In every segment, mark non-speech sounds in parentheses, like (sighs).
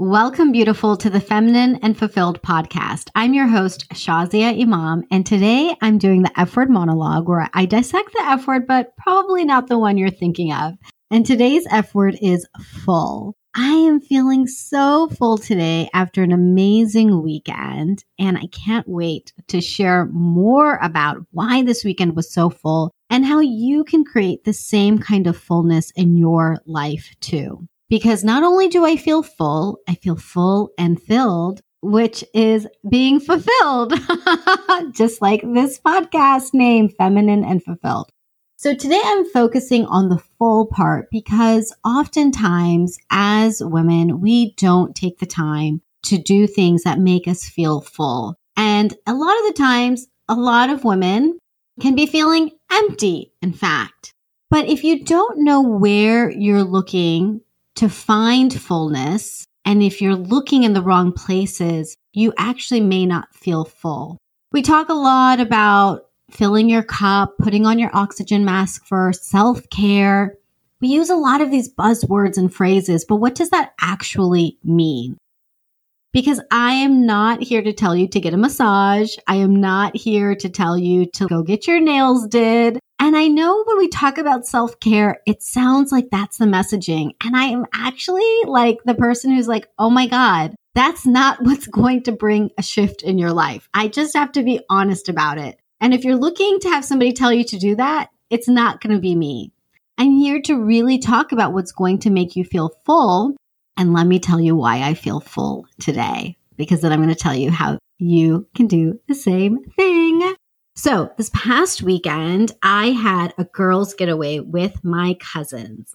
Welcome, beautiful, to the Feminine and Fulfilled podcast. I'm your host, Shazia Imam, and today I'm doing the F word monologue where I dissect the F word, but probably not the one you're thinking of. And today's F word is full. I am feeling so full today after an amazing weekend, and I can't wait to share more about why this weekend was so full and how you can create the same kind of fullness in your life too because not only do I feel full, I feel full and filled, which is being fulfilled, (laughs) just like this podcast name, Feminine and Fulfilled. So today I'm focusing on the full part because oftentimes as women, we don't take the time to do things that make us feel full. And a lot of the times, a lot of women can be feeling empty, in fact. But if you don't know where you're looking to find fullness. And if you're looking in the wrong places, you actually may not feel full. We talk a lot about filling your cup, putting on your oxygen mask for self care. We use a lot of these buzzwords and phrases, but what does that actually mean? Because I am not here to tell you to get a massage. I am not here to tell you to go get your nails did. And I know when we talk about self care, it sounds like that's the messaging. And I am actually like the person who's like, oh my God, that's not (laughs) what's going to bring a shift in your life. I just have to be honest about it. And if you're looking to have somebody tell you to do that, it's not going to be me. I'm here to really talk about what's going to make you feel full. And let me tell you why I feel full today, because then I'm going to tell you how you can do the same thing. So, this past weekend, I had a girls' getaway with my cousins.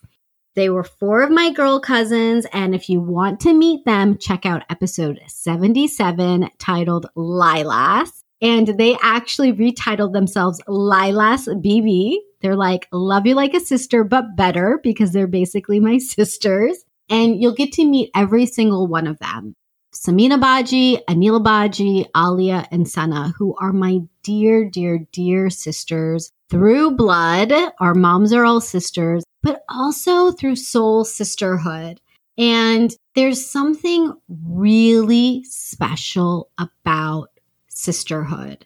They were four of my girl cousins, and if you want to meet them, check out episode 77 titled Lilas. And they actually retitled themselves Lilas BB. They're like, love you like a sister, but better because they're basically my (laughs) sisters. And you'll get to meet every single one of them. Samina Baji, Anila Baji, Alia, and Sana, who are my dear, dear, dear sisters through blood. Our moms are all sisters, but also through soul sisterhood. And there's something really special about sisterhood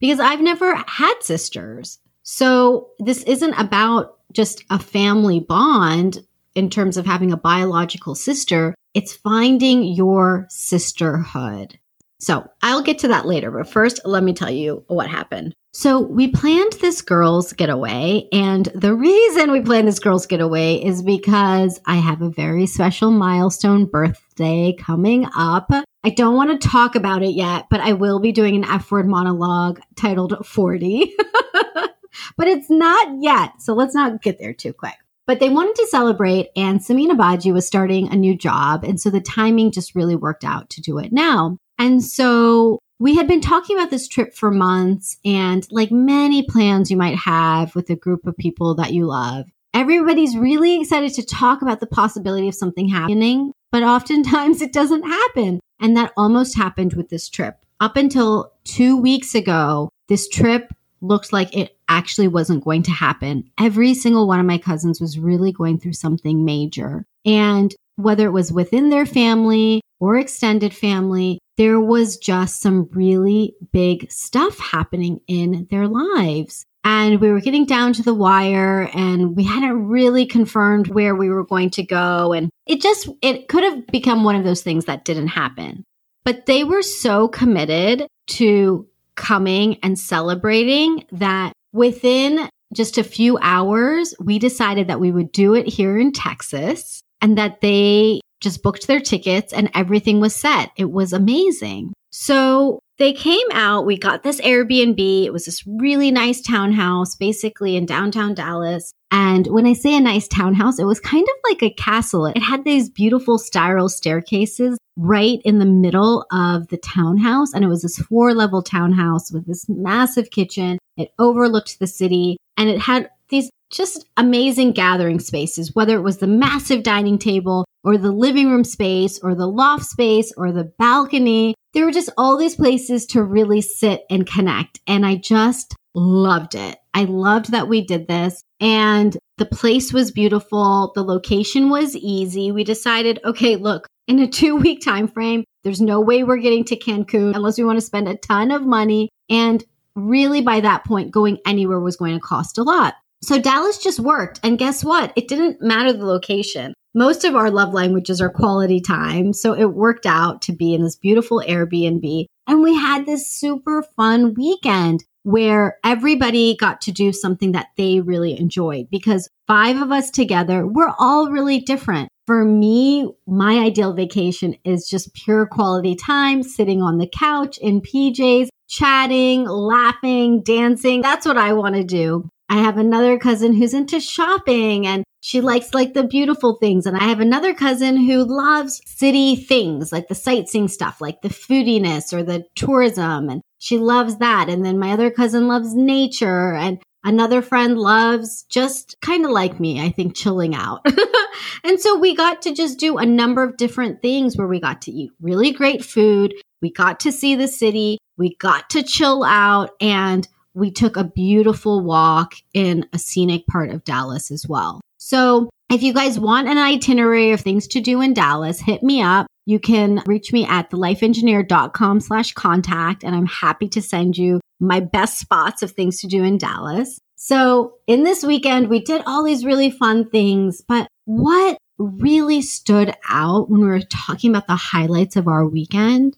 because I've never had sisters. So this isn't about just a family bond in terms of having a biological sister. It's finding your sisterhood. So I'll get to that later, but first, let me tell you what happened. So we planned this girls' getaway, and the reason we planned this girls' getaway is because I have a very special milestone birthday coming up. I don't want to talk about it yet, but I will be doing an F word monologue titled 40. (laughs) but it's not yet, so let's not get there too quick. But they wanted to celebrate, and Samina Baji was starting a new job. And so the timing just really worked out to do it now. And so we had been talking about this trip for months, and like many plans you might have with a group of people that you love, everybody's really excited to talk about the possibility of something happening, but oftentimes it doesn't happen. And that almost happened with this trip. Up until two weeks ago, this trip looked like it actually wasn't going to happen. Every single one of my cousins was really going through something major. And whether it was within their family or extended family, there was just some really big stuff happening in their lives. And we were getting down to the wire and we hadn't really confirmed where we were going to go. And it just, it could have become one of those things that didn't happen. But they were so committed to coming and celebrating that within just a few hours, we decided that we would do it here in Texas and that they just booked their tickets and everything was set. It was amazing. So they came out. We got this Airbnb. It was this really nice townhouse, basically in downtown Dallas. And when I say a nice townhouse, it was kind of like a castle. It had these beautiful spiral staircases right in the middle of the townhouse. And it was this four level townhouse with this massive kitchen. It overlooked the city and it had these just amazing gathering spaces, whether it was the massive dining table or the living room space or the loft space or the balcony. There were just all these places to really sit and connect. And I just loved it. I loved that we did this. And the place was beautiful. The location was easy. We decided, okay, look, in a (laughs) two week time frame, there's no way we're getting to Cancun unless we want to spend a ton of money. And really, by that point, going anywhere was going to cost a lot. So Dallas just worked. And guess what? It didn't matter the location. Most of our love languages are quality time. So it worked out to be in this beautiful Airbnb. And we had this super fun weekend where everybody got to do something that they really enjoyed because five of us together, we're all really different. For me, my ideal vacation is just pure quality time, sitting on the couch in PJs, chatting, laughing, dancing. That's what I want to do. I have another cousin who's into shopping and she likes like the beautiful things. And I have another cousin who loves city things, like the sightseeing stuff, like the foodiness or the tourism. And she loves that. And then my other cousin loves nature and another friend loves just kind of like me, I think, chilling out. (laughs) and so we got to just do a number of different things where we got to eat really great food. We got to see the city. We got to chill out and we took a beautiful walk in a scenic part of Dallas as well. So if you guys want an itinerary of things to do in Dallas, hit me up. You can reach me at thelifeengineer.com slash contact, and I'm happy to send you my best spots of things to do in Dallas. So in this weekend, we did all these really fun things, but what really stood out when we were talking about the highlights of our weekend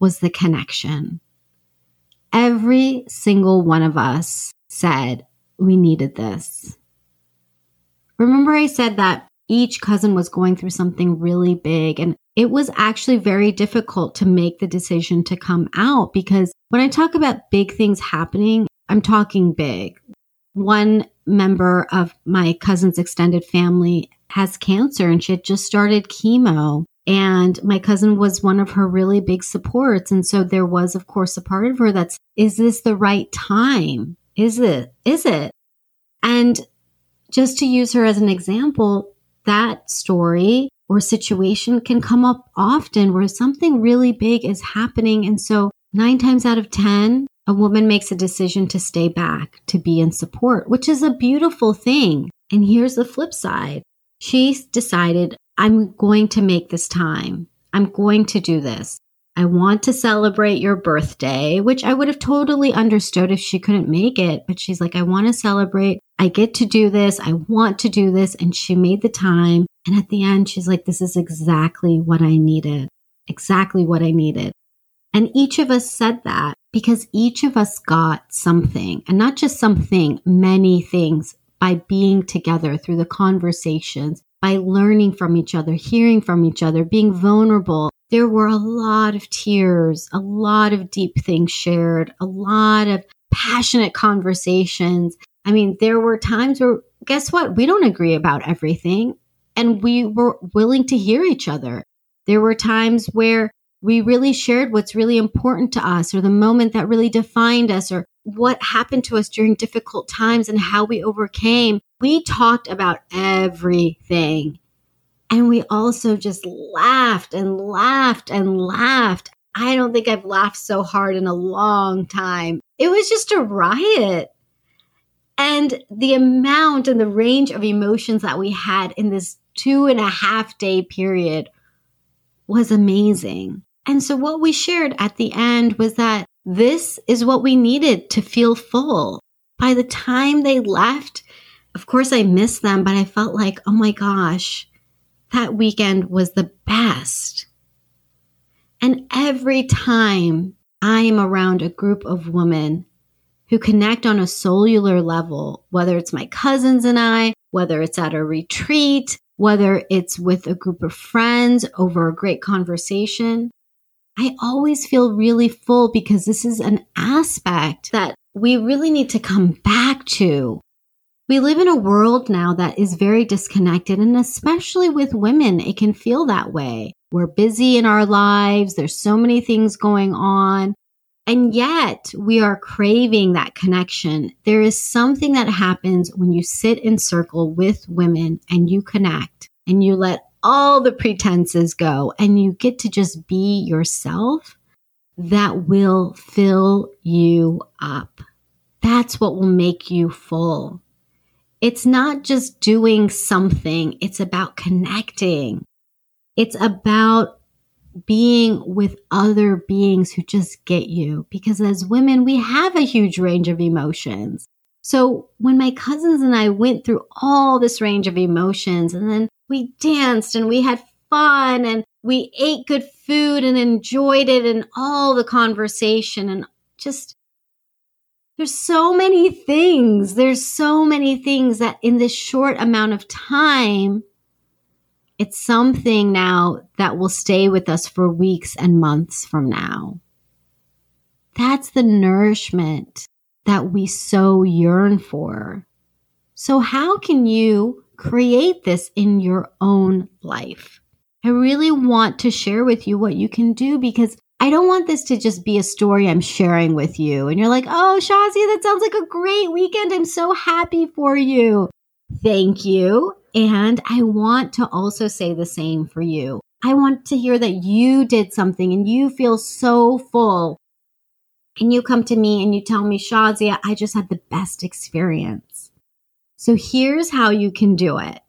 was the connection. Every single one of us said we needed this. Remember, I said that each cousin was going through something really big, and it was actually very difficult to make the decision to come out because when I talk about big things happening, I'm talking big. One member of my cousin's extended family has cancer and she had just started chemo. And my cousin was one of her really big supports. And so there was, of course, a part of her that's, is this the right time? Is it? Is it? And just to use her as an example, that story or situation can come up often where something really big is happening. And so, nine times out of 10, a woman makes a decision to stay back, to be in support, which is a beautiful thing. And here's the flip side she decided, I'm going to make this time. I'm going to do this. I want to celebrate your birthday, which I would have totally understood if she couldn't make it. But she's like, I want to celebrate. I get to do this. I want to do this. And she made the time. And at the end, she's like, this is exactly what I needed. Exactly what I needed. And each of us said that because each of us got something and not just something, many things by being together through the conversations, by learning from each other, hearing from each other, being vulnerable, there were a lot of tears, a lot of deep things shared, a lot of passionate conversations. I mean, there were times where, guess what? We don't agree about everything, and we were willing to hear each other. There were times where we really shared what's really important to us, or the moment that really defined us, or what happened to us during difficult times and how we overcame. We talked about everything. And we also just laughed and laughed and laughed. I don't think I've laughed so hard in a long time. It was just a riot. And the amount and the range of emotions that we had in this two and a half day period was amazing. And so, what we shared at the end was that this is what we needed to feel full. By the time they left, of course, I missed them, but I felt like, oh my gosh, that weekend was the best. And every time I am around a group of women who connect on a cellular level, whether it's my cousins and I, whether it's at a retreat, whether it's with a group of friends over a great conversation, I always feel really full because this is an aspect that we really need to come back to. We live in a world now that is very disconnected, and especially with women, it can feel that way. We're busy in our lives, there's so many things going on, and yet we are craving that connection. There is something that happens when you sit in circle with women and you connect and you let all the pretenses go and you get to just be yourself that will fill you up. That's what will make you full. It's not just doing something, it's about connecting. It's about being with other beings who just get you. Because as women, we have a huge range of emotions. So when my cousins and I went through all this range of emotions and then we danced and we had fun and we ate good food and enjoyed it and all the conversation and just there's so many things. There's so many things that in this short amount of time, it's something now that will stay with us for weeks and months from now. That's the nourishment that we so yearn for. So, how can you create this in your own life? I really want to share with you what you can do because I don't want this to just be a story I'm sharing with you. And you're like, oh, Shazia, that sounds like a great weekend. I'm so happy for you. Thank you. And I want to also say the same for you. I want to hear that you did something and you feel so full. And you come to me and you tell me, Shazia, I just had the best experience. So here's how you can do it.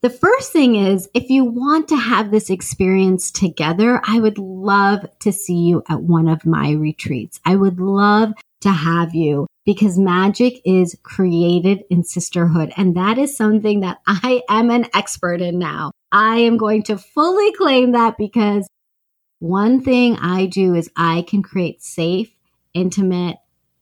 The first thing is if you want to have this experience together, I would love to see you at one of my retreats. I would love to have you because magic is created in sisterhood. And that is something that I am an expert in now. I am going to fully claim that because one thing I do is I can create safe, intimate,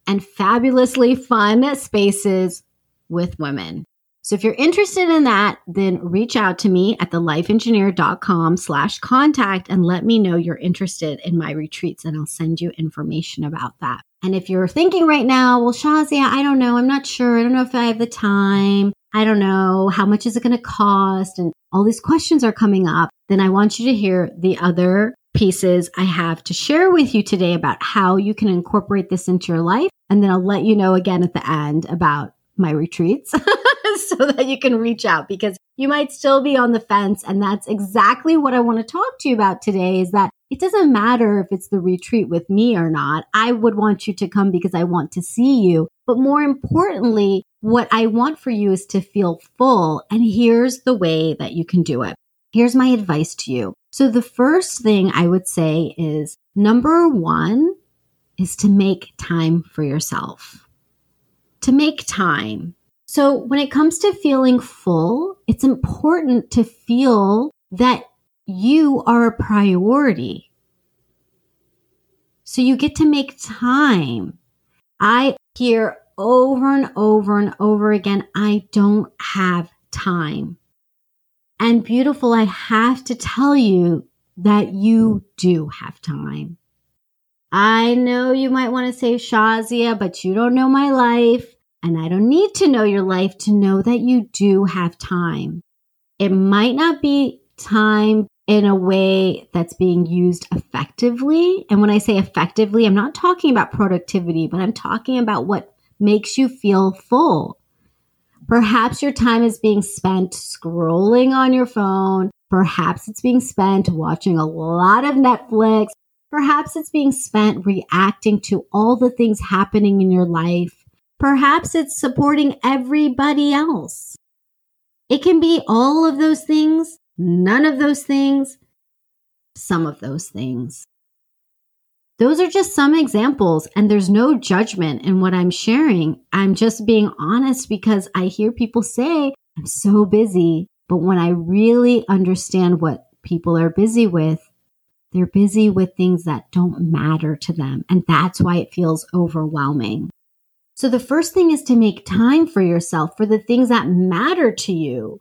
and fabulously fun spaces with women. So if you're interested in that, then reach out to me at thelifeengineer.com slash contact and let me know you're interested in my retreats and I'll send you information about that. And if you're thinking right now, well, Shazia, I don't know. I'm not sure. I don't know if I have the time. I don't know. How much is it going to cost? And all these questions are coming up. Then I want you to hear the other pieces I have to share with you today about how you can incorporate this into your life. And then I'll let you know again at the end about my retreats (laughs) so that you can reach out because you might still be on the fence. And that's exactly what I want to talk to you about today is that it doesn't matter if it's the retreat with me or not. I would want you to come because I want to see you. But more importantly, what I want for you is to feel full. And here's the way that you can do it. Here's my advice to you. So the first thing I would say is number one is to make time for yourself to make time. So when it comes to feeling full, it's important to feel that you are a priority. So you get to make time. I hear over and over and over again, I don't have time. And beautiful, I have to tell you that you do have time. I know you might want to say Shazia, but you don't know my life. And I don't need to know your life to know that you do have time. It might not be time in a way that's being used effectively. And when I say effectively, I'm not talking about productivity, but I'm talking about what makes you feel full. Perhaps your time is being spent scrolling on your phone. Perhaps it's being spent watching a lot of Netflix Perhaps it's being spent reacting to all the things happening in your life. Perhaps it's supporting everybody else. It can be all of those things, none of those things, some of those things. Those are just some examples, and there's no judgment in what I'm sharing. I'm just being honest because I hear people say, I'm so busy. But when I really understand what people are busy with, they're busy with things that don't matter to them. And that's why it feels overwhelming. So the first thing is to make time for yourself for the things that matter to you.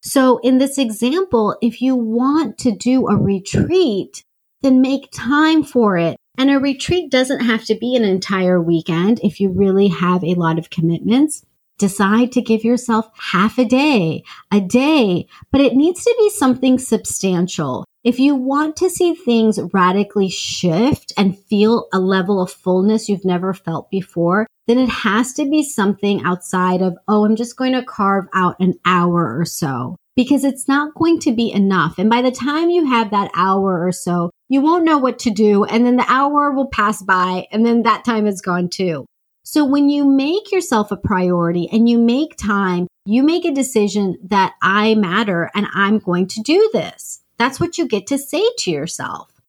So in this example, if you want to do a retreat, then make time for it. And a retreat doesn't have to be an entire weekend if you really have a lot of commitments. Decide to give yourself half a day, a day, but it needs to be something substantial. If you want to see things radically shift and feel a level of fullness you've never felt before, then it has to be something outside of, oh, I'm just going to carve out an hour or so because it's not going to be enough. And by the time you have that hour or so, you won't know what to do. And then the hour will pass by and then that time is gone too. So when you make yourself a priority and you make time, you make a decision that I matter and I'm going to do this. That's what you get to say to yourself.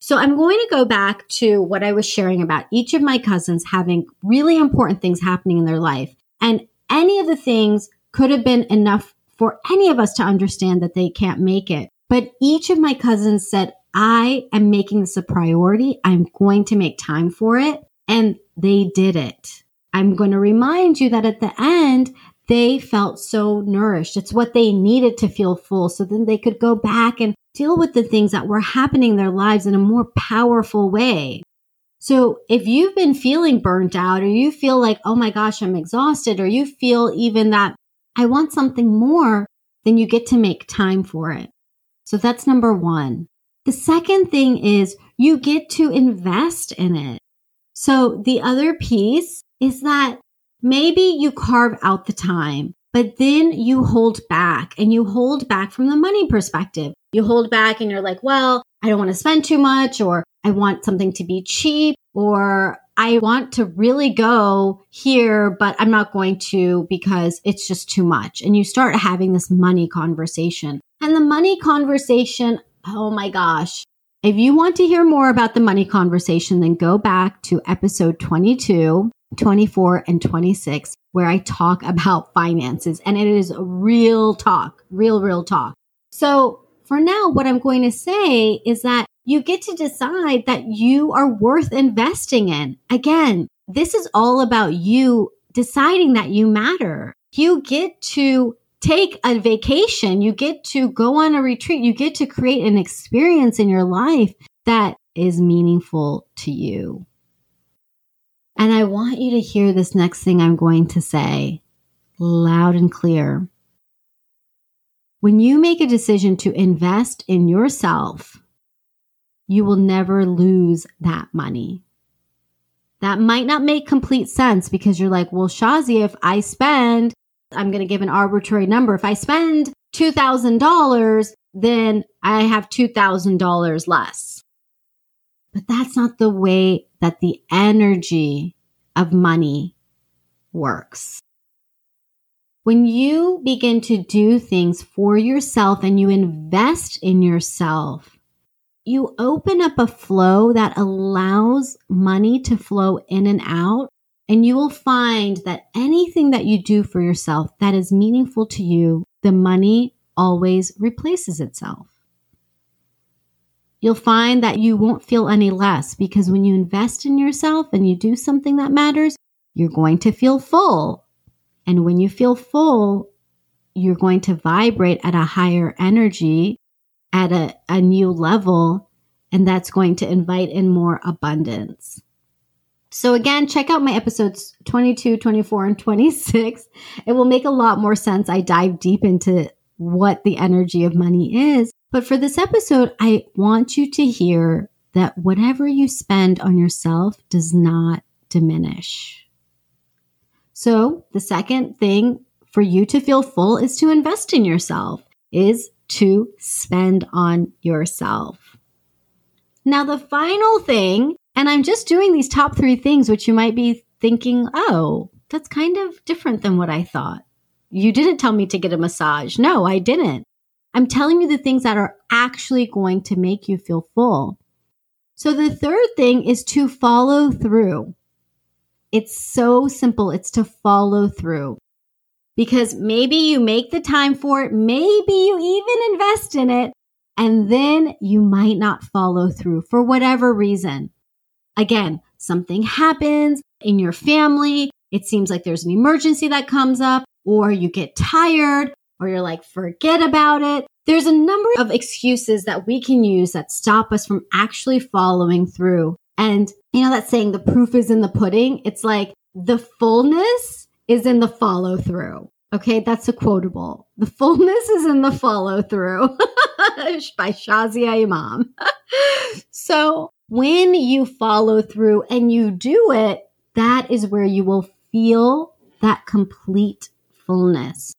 So I'm going to go back to what I was sharing about each of my cousins having really important things happening in their life. And any of the things could have been enough for any of us to understand that they can't make it. But each of my cousins said, I am making this a priority. I'm going to make time for it. And they did it. I'm going to remind you that at the end, they felt so nourished. It's what they needed to feel full. So then they could go back and deal with the things that were happening in their lives in a more powerful way. So if you've been feeling burnt out or you feel like, oh my gosh, I'm exhausted, or you feel even that I want something more, then you get to make time for it. So that's number one. The second thing is you get to invest in it. So the other piece is that maybe you carve out the time, but then you hold back and you hold back from the money perspective. You hold back and you're like, well, I don't want to spend too much or I want something to be cheap or I want to really go here, but I'm not going to because it's just too much. And you start having this money conversation. And the money conversation, oh my gosh. If you want to hear more about the money conversation, then go back to episode 22, 24, and 26, where I talk about finances. And it is real talk, real, real talk. So for now, what I'm going to say is that you get to decide that you are worth investing in. Again, this is all about you deciding that you matter. You get to take a vacation. You get to go on a retreat. You get to create an experience in your life that is meaningful to you. And I want you to hear this next thing I'm going to say loud and clear. When you make a decision to invest in yourself, you will never lose that money. That might not make complete sense because you're like, well, Shazi, if I spend, I'm going to give an arbitrary number. If I spend $2,000, then I have $2,000 less. But that's not the way that the energy of money works. When you begin to do things for yourself and you invest in yourself, you open up a flow that allows money to flow in and out. And you will find that anything that you do for yourself that is meaningful to you, the money always replaces itself. You'll find that you won't feel any less because when you invest in yourself and you do something that matters, you're going to feel full and when you feel full, you're going to vibrate at a higher energy, at a, a new level, and that's going to invite in more abundance. So again, check out my episodes 22, 24, and 26. It will make a lot more sense. I dive deep into what the energy of money is. But for this episode, I want you to hear that whatever you spend on yourself does not diminish. So the second thing for you to feel full is to invest in yourself, is to spend on yourself. Now, the final thing, and I'm just doing these top three things, which you might be thinking, oh, that's kind of different than what I thought. You didn't tell me to get a massage. No, I didn't. I'm telling you the things that are actually going to make you feel full. So the third thing is to follow through. It's so simple. It's to follow through because maybe you make the time for it. Maybe you even invest in it and then you might not follow through for whatever reason. Again, something happens in your family. It seems like there's an emergency that comes up or you get tired or you're like, forget about it. There's a number of excuses that we can use that stop us from actually following through and you know that saying, the proof is in the pudding? It's like the fullness is in the follow through. Okay, that's a quotable. The fullness is in the follow through (laughs) by Shazia Imam. (laughs) so when you follow through and you do it, that is where you will feel that complete fullness.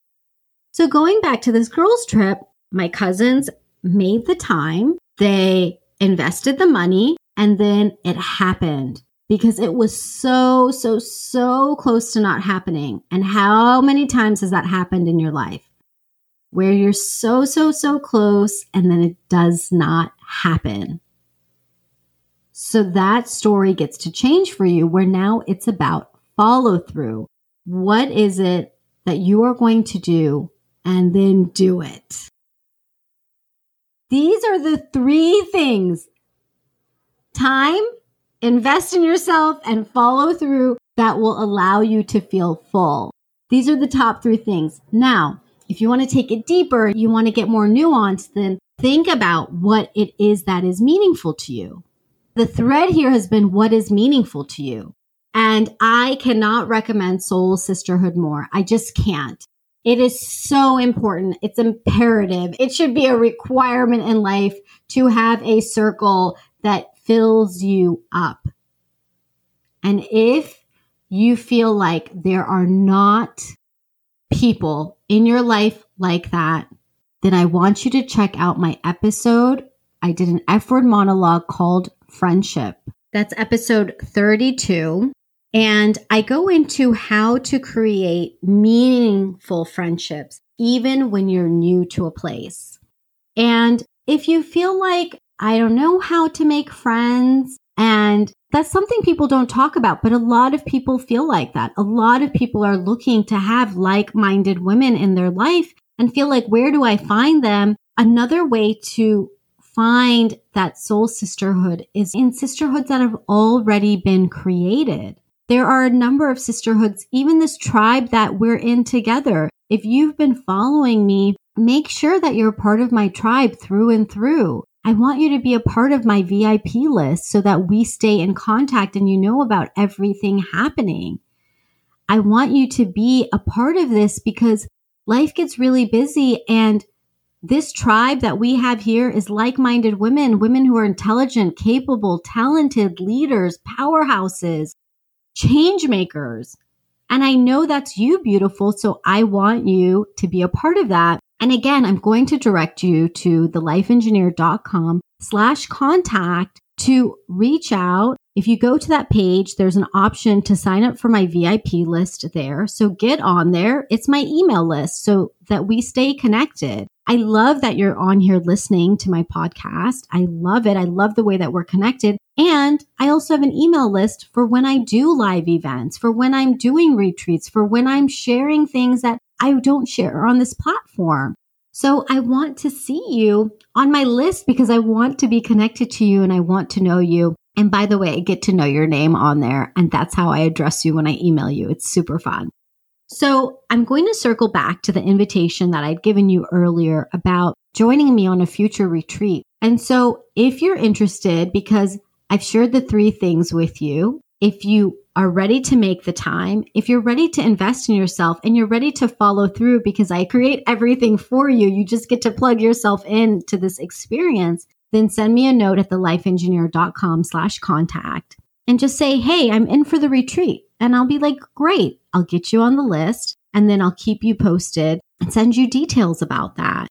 So going back to this girls' trip, my cousins made the time. They invested the money and then it happened. because it was so, so, so close to not happening. And how many times has that happened in your life? Where you're so, so, so close and then it does not happen. So that story gets to change for you where now it's about follow through. What is it that you are going to do and then do it? These are the three things time, invest in yourself, and follow through that will allow you to feel full. These are the top three things. Now, if you want to take it deeper, you want to get more nuanced, then think about what it is that is meaningful to you. The thread here has been what is meaningful to you. And I cannot recommend soul sisterhood more. I just can't. It is so important. It's imperative. It should be a requirement in life to have a circle that fills you up. And if you feel like there are not people in your life like that, then I want you to check out my episode. I did an F word monologue called Friendship. That's episode 32. And I go into how to create meaningful friendships, even when you're new to a place. And if you feel like I don't know how to make friends, and that's something people don't talk about, but a lot of people feel like that. A lot of people are looking to have like minded women in their life and feel like, where do I find them? Another way to find that soul sisterhood is in sisterhoods that have already been created. There are a number of sisterhoods, even this tribe that we're in together. If you've been following me, make sure that you're part of my tribe through and through. I want you to be a part of my VIP list so that we stay in contact and you know about everything happening. I want you to be a part of this because life gets really busy and this tribe that we have here is like minded women, women who are intelligent, capable, talented leaders, powerhouses change makers. And I know that's you, beautiful. So I want you to be a part of that. And again, I'm going to direct you to thelifeengineer.com slash contact to reach out. If you go to that page, there's an option to sign up for my VIP list there. So get on there. It's my email list so that we stay connected. I love that you're on here listening to my podcast. I love it. I love the way that we're connected. And I also have an email list for when I do live events, for when I'm doing retreats, for when I'm sharing things that I don't share on this platform. So I want to see you on my list because I want to be connected to you and I want to know you. And by the way, I get to know your name on there. And that's how I address you when I email you. It's super fun. So I'm going to circle back to the invitation that I'd given you earlier about joining me on a future retreat. And so if you're interested, because I've shared the three things with you, if you are ready to make the time, if you're ready to invest in yourself and you're ready to follow through because I create everything for you, you just get to plug yourself into this experience, then send me a note at thelifeengineer.com slash contact and just say, Hey, I'm in for the retreat. And I'll be like, great, I'll get you on the list and then I'll keep you posted and send you details about that.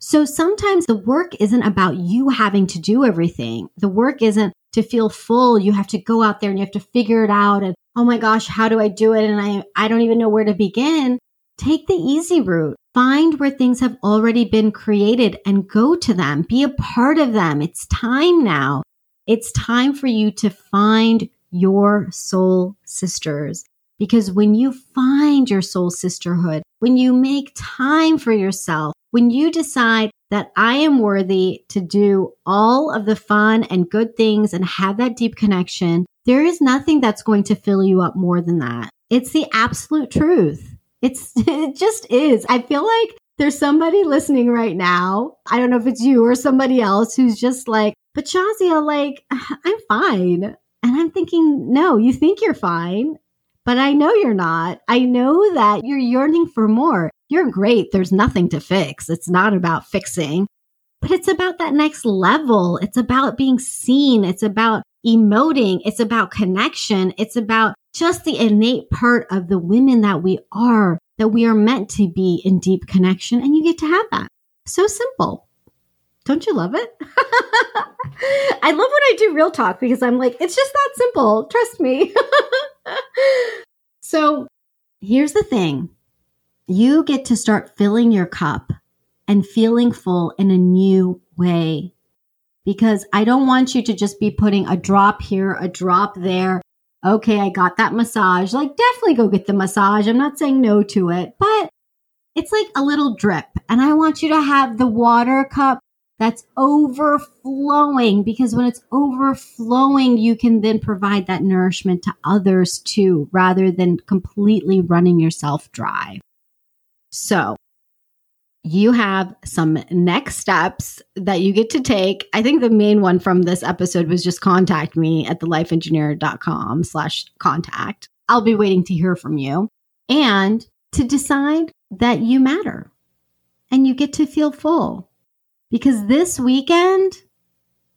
So sometimes the work isn't about you having to do everything. The work isn't to feel full. You have to go out there and you have to figure it out. And oh my gosh, how do I do it? And I, I don't even know where to begin. Take the easy route. Find where things have already been created and go to them. Be a part of them. It's time now. It's time for you to find your soul sisters. Because when you find your soul sisterhood, when you make time for yourself, when you decide that I am worthy to do all of the fun and good things and have that deep connection, there is nothing that's going to fill you up more than that. It's the absolute truth. It's, (laughs) it just is. I feel like there's somebody listening right now. I don't know if it's you or somebody else who's just like, but Shazia, like, (sighs) I'm fine. And I'm thinking, no, you think you're fine, but I know you're not. I know that you're yearning for more. You're great. There's nothing to fix. It's not about fixing, but it's about that next level. It's about being seen. It's about emoting. It's about connection. It's about just the innate part of the women that we are, that we are meant to be in deep connection. And you get to have that. So simple. Don't you love it? (laughs) I love when I do real talk because I'm like, it's just that simple. Trust me. (laughs) so here's the thing you get to start filling your cup and feeling full in a new way. Because I don't want you to just be putting a drop here, a drop there. Okay, I got that massage. Like, definitely go get the massage. I'm not saying no to it, but it's like a little drip. And I want you to have the water cup that's overflowing because when it's overflowing, you can then provide that nourishment to others too, rather than completely running yourself dry. So you have some next steps that you get to take. I think the main one from this episode was just contact me at thelifeengineer.com slash contact. I'll be waiting to hear from you and to decide that you matter and you get to feel full because this weekend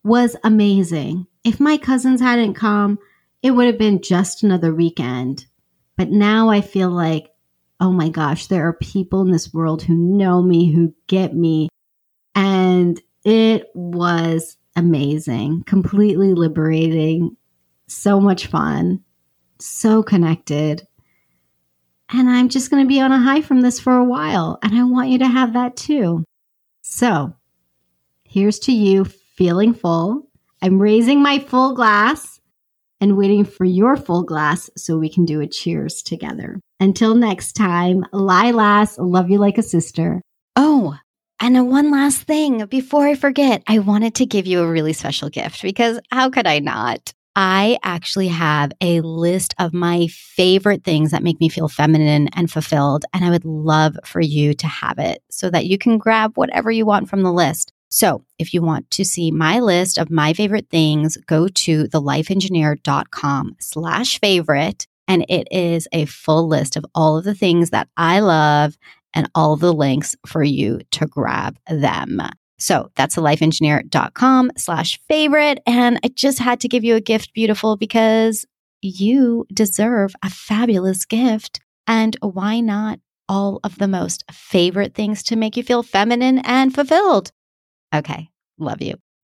was amazing. If my cousins hadn't come, it would have been just another weekend. But now I feel like, oh my gosh, there are people in this world who know me, who get me. And it was amazing, completely liberating, so much fun, so connected. And I'm just going to be on a high from this for a while. And I want you to have that too. So Here's to you feeling full. I'm raising my full glass and waiting for your full glass so we can do a cheers together. Until next time, Lilas, love you like a sister. Oh, and one last thing before I forget, I wanted to give you a really special gift because how could I not? I actually have a list of my favorite things that make me feel feminine and fulfilled. And I would love for you to have it so that you can grab whatever you want from the list. So if you want to see my list of my favorite things, go to thelifeengineer.com slash favorite. And it is a full list of all of the things that I love and all the links for you to grab them. So that's thelifeengineer.com slash favorite. And I just had to give you a gift, beautiful, because you deserve a fabulous gift. And why not all of the most favorite things to make you feel feminine and fulfilled? Okay. Love you.